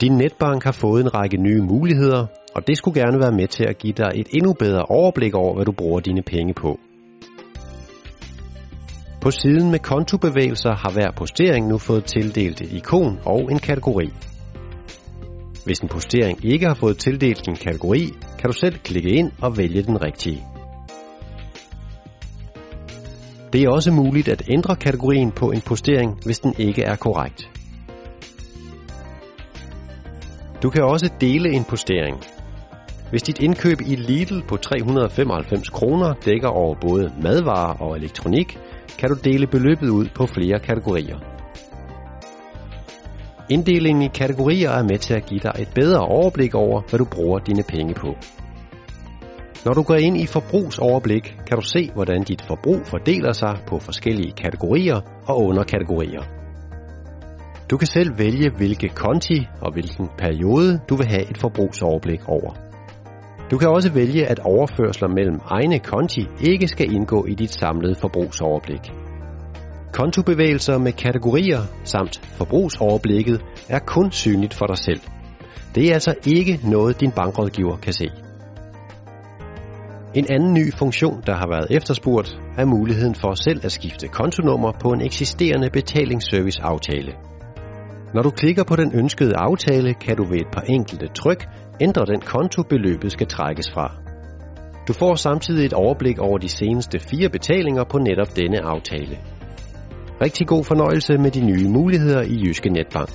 Din netbank har fået en række nye muligheder, og det skulle gerne være med til at give dig et endnu bedre overblik over, hvad du bruger dine penge på. På siden med kontobevægelser har hver postering nu fået tildelt et ikon og en kategori. Hvis en postering ikke har fået tildelt en kategori, kan du selv klikke ind og vælge den rigtige. Det er også muligt at ændre kategorien på en postering, hvis den ikke er korrekt. Du kan også dele en postering. Hvis dit indkøb i Lidl på 395 kroner dækker over både madvarer og elektronik, kan du dele beløbet ud på flere kategorier. Inddelingen i kategorier er med til at give dig et bedre overblik over, hvad du bruger dine penge på. Når du går ind i forbrugsoverblik, kan du se, hvordan dit forbrug fordeler sig på forskellige kategorier og underkategorier. Du kan selv vælge, hvilke konti og hvilken periode du vil have et forbrugsoverblik over. Du kan også vælge, at overførsler mellem egne konti ikke skal indgå i dit samlede forbrugsoverblik. Kontobevægelser med kategorier samt forbrugsoverblikket er kun synligt for dig selv. Det er altså ikke noget, din bankrådgiver kan se. En anden ny funktion, der har været efterspurgt, er muligheden for selv at skifte kontonummer på en eksisterende betalingsserviceaftale. Når du klikker på den ønskede aftale, kan du ved et par enkelte tryk ændre den konto, beløbet skal trækkes fra. Du får samtidig et overblik over de seneste fire betalinger på netop denne aftale. Rigtig god fornøjelse med de nye muligheder i Jyske Netbank.